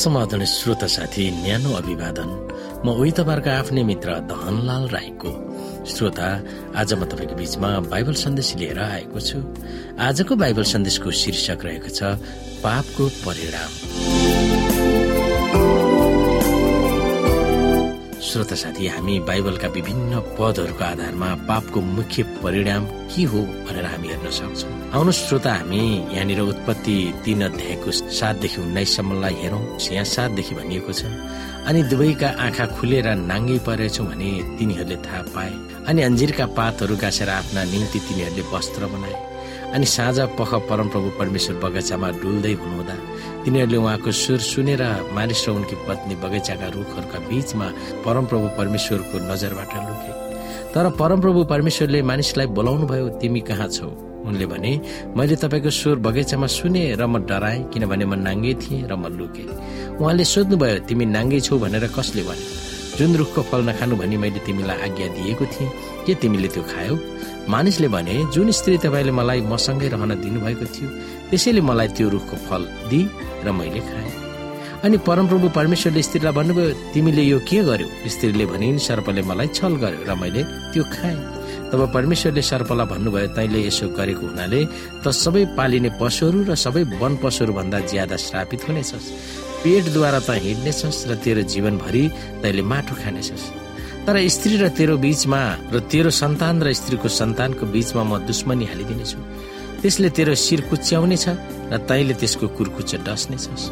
समाधान श्रोता साथी न्यानो अभिवादन। म उही तपाईँहरूको आफ्नै मित्र धनलाल राईको। श्रोता आज म तपाईँको बिचमा बाइबल सन्देश लिएर आएको छु। आजको बाइबल सन्देशको शीर्षक रहेको छ पापको परिणाम। श्रोता साथी हामी बाइबलका विभिन्न पदहरूको आधारमा पापको मुख्य परिणाम के हो भनेर हामी हेर्न सक्छौँ। आउनु श्रोता हामी यहाँनिर उत्पत्ति तीन अध्यायको सातदेखि उन्नाइससम्मलाई हेरौँ। यहाँ सातदेखि भनिएको छ अनि दुवैका आँखा खुलेर नाङ्गै परेछौँ भने तिनीहरूले थाहा पाए। अनि अन्जिरका पातहरू गाँसेर आफ्ना निम्ति तिनीहरूले वस्त्र बनाए। अनि साँझ पख परमप्रभु परमेश्वर बगैँचामा डुल्दै हुनुहुँदा तिनीहरूले उहाँको सुर सुनेर मानिस र उनकी पत्नी बगैँचाका रुखहरूका बीचमा परमप्रभु परमेश्वरको नजरबाट लुके। तर परमप्रभु परमेश्वरले मानिसलाई बोलाउनु भयो तिमी कहाँ छौ? उनले भने मैले तपाईँको स्वर बगैँचामा सुने र म डराएँ किनभने म नाङ्गे थिएँ र म लुकेँ। उहाँले सोध्नुभयो तिमी नाङ्गे छौ भनेर कसले भन्यो? जुन रुखको फल नखानु भनी मैले तिमीलाई आज्ञा दिएको थिएँ के तिमीले त्यो खायौ? मानिसले भने जुन स्त्री तपाईँले मलाई मसँगै रहन दिनुभएको थियो त्यसैले मलाई त्यो रुखको फल दि र मैले खाएँ। अनि परमप्रभु परमेश्वरले स्त्रीलाई भन्नुभयो तिमीले यो के गर्यो? स्त्रीले भनिन् सर्पले मलाई छल गर्यो र मैले त्यो खाएँ। तब परमेश्वरले सर्पलाई भन्नुभयो तैँले यसो गरेको हुनाले त सबै पालिने पशुहरू र सबै वन पशुहरू भन्दा ज्यादा श्रापित हुनेछस्। पेटद्वारा त हिँड्नेछस् र तेरो जीवनभरि तैँले माटो खानेछस्। तर स्त्री र तेरो बीचमा र तेरो सन्तान र स्त्रीको सन्तानको बीचमा म दुश्मनी हालिदिनेछु। त्यसले तेरो शिर कुच्याउनेछ र तैँले त्यसको कुर्कुच्चा डस्नेछस्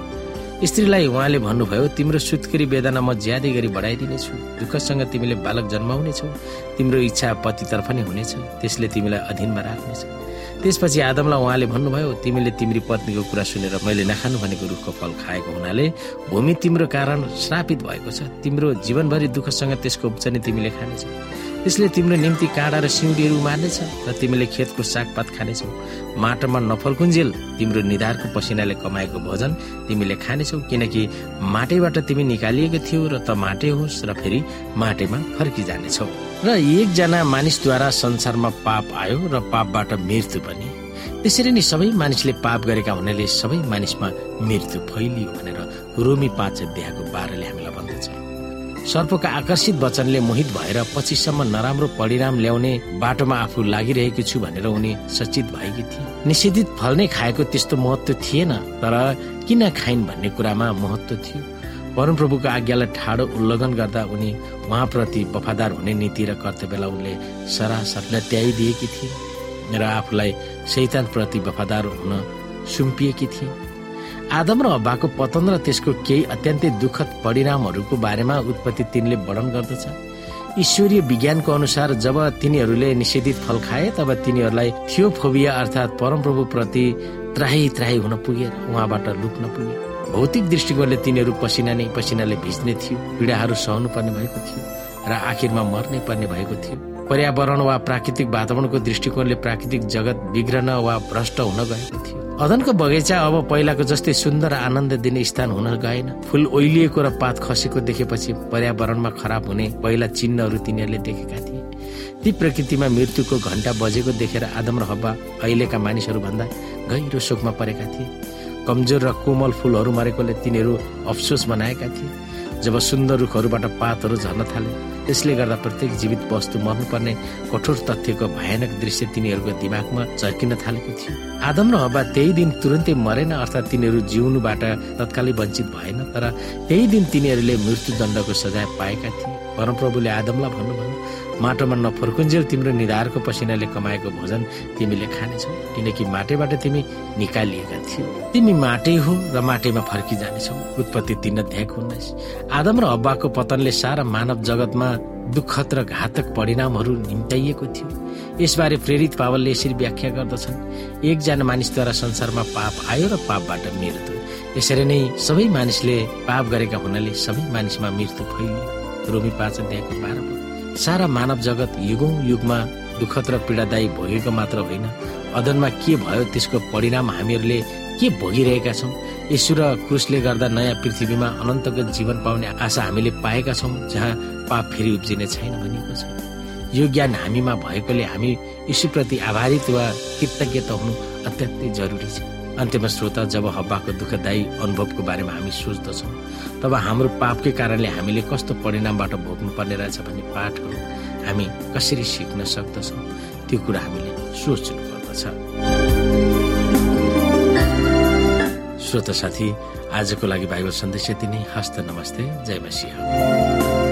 स्त्रीलाई उहाँले भन्नुभयो तिम्रो सुत्केरी वेदना म ज्यादै गरी बढाइदिनेछु। दुःखसँग तिमीले बालक जन्माउनेछौ। तिम्रो इच्छा पतितर्फ नै हुनेछ। त्यसले तिमीलाई अधीनमा राख्नेछ। त्यसपछि आदमलाई उहाँले भन्नुभयो तिमीले तिम्री पत्नीको कुरा सुनेर मैले नखानु भनेको रुखको फल खाएको हुनाले भूमि तिम्रो कारण श्रापित भएको छ। तिम्रो जीवनभरि दुःखसँग त्यसको उब्जनी तिमीले खानेछौ। त्यसले तिम्रो निम्ति काँडा र सिउँडीहरू उमार्नेछ र तिमीले खेतको सागपात खानेछौ। माटोमा नफलकुन्जेल तिम्रो निधारको पसिनाले कमाएको भोजन तिमीले खानेछौ किनकि माटैबाट तिमी निकालिएको थियौ र त माटै होस् र फेरि माटैमा फर्किजानेछौ। र एकजना मानिसद्वारा संसारमा पाप आयो र पापबाट मृत्यु पनि। त्यसरी नै सबै मानिसले पाप गरेका हुनाले सबै मानिसमा मृत्यु फैलियो भनेर रोमी पाँच अध्यायको बाह्रले हामीलाई भन्दछ। सर्पका आकर्षित वचनले मोहित भएर पछिसम्म नराम्रो परिणाम ल्याउने बाटोमा आफू लागिरहेको छु भनेर उनी सचेत भएकी थिए। निषेधित फल नै खाएको त्यस्तो महत्व थिएन तर किन खाइन् भन्ने कुरामा महत्व थियो। परमप्रभुको आज्ञालाई ठाडो उल्लङ्घन गर्दा उनी उहाँप्रति वफादार हुने नीति र कर्तव्यलाई उनले सरासर लट्याइदिएकी थिए र आफूलाई शैतानप्रति वफादार हुन सुम्पिएकी थिए। आदम र अब्बाको पतन र त्यसको केही अत्यन्तै दुःखद परिणामहरूको बारेमा उत्पत्ति तिनले वर्णन गर्दछ। ईश्वरीय विज्ञानको अनुसार जब तिनीहरूले निषेधित फल खाए तब तिनीहरूलाई थियोफोबिया अर्थात् परमप्रभु प्रति त्राही त्राही हुन पुगे उहाँबाट लुक्न पुगे। भौतिक दृष्टिकोणले तिनीहरू पसिना नै पसिनाले भिज्ने थियो पीडाहरू सहनु पर्ने भएको थियो र आखिरमा मर्नै पर्ने भएको थियो। पर्यावरण वा प्राकृतिक वातावरणको दृष्टिकोणले प्राकृतिक जगत बिग्रन वा भ्रष्ट हुन गएको थियो। अदनको बगैँचा अब पहिलाको जस्तै सुन्दर आनन्द दिने स्थान हुन गएन। फुल ओइलिएको र पात खसेको देखेपछि पर्यावरणमा खराब हुने पहिला चिन्हहरू तिनीहरूले देखेका थिए। ती प्रकृतिमा मृत्युको घण्टा बजेको देखेर आदम र हब्बा अहिलेका मानिसहरू भन्दा गहिरो शोकमा परेका थिए। कमजोर र कोमल फुलहरू मरेकोले तिनीहरू अफसोस बनाएका थिए। जब सुन्दर रुखहरूबाट पातहरू झर्न थाले त्यसले गर्दा प्रत्येक जीवित वस्तु मर्नुपर्ने कठोर तथ्यको भयानक दृश्य तिनीहरूको दिमागमा चर्किन थालेको थियो। आदम र हवा त्यही दिन तुरन्तै मरेन अर्थात् तिनीहरू जिउनुबाट तत्कालै वञ्चित भएन तर त्यही दिन तिनीहरूले मृत्युदण्डको सजाय पाएका थिए। परमप्रभुले आदमलाई भन्नुभयो माटोमा नफर्कुन्जेल तिम्रो निधारको पसिनाले कमाएको भोजन तिमीले खानेछौ। किनकि माटैबाट तिमी निकालिएका थियौ। तिमी माटै हो र माटैमा फर्किजानेछौ। उत्पत्ति तीन अध्यायको उन्नाइस। आदम र हब्बाको पतनले सारा मानव जगतमा दुःखद र घातक परिणामहरू निम्ताइएको थियो। यसबारे प्रेरित पावलले यसरी व्याख्या गर्दछन् एकजना मानिसद्वारा संसारमा पाप आयो र पापबाट मृत्यु। यसरी नै सबै मानिसले पाप गरेका हुनाले सबै मानिसमा मृत्यु फैलियो। रोमी पाँच अध्यायको बाह्र सारा मानव जगत युगौं युगमा दुःखद र पीडादायी भोगेको मात्र होइन। अदनमा के भयो त्यसको परिणाम हामीहरूले के भोगिरहेका छौँ? यसु र क्रुसले गर्दा नयाँ पृथ्वीमा अनन्तको जीवन पाउने आशा हामीले पाएका छौँ जहाँ पाप फेरि उब्जिने छैन भनिएको छ। यो ज्ञान हामीमा भएकोले हामी यीशुप्रति आभारित वा कृतज्ञता हुनु अत्यन्तै जरुरी छ। अन्त्यमा श्रोता जब हब्बाको दुःखदायी अनुभवको बारेमा हामी सोच्दछौँ तब हाम्रो पापकै कारणले हामीले कस्तो परिणामबाट भोग्नु पर्ने रहेछ भन्ने पाठहरू हामी कसरी सिक्न सक्दछौँ त्यो कुरा हामीले सोच्नु पर्दछ। श्रोता साथी आजको लागि बाइबल सन्देश यति नै। हस्त नमस्ते। जय मसिंह।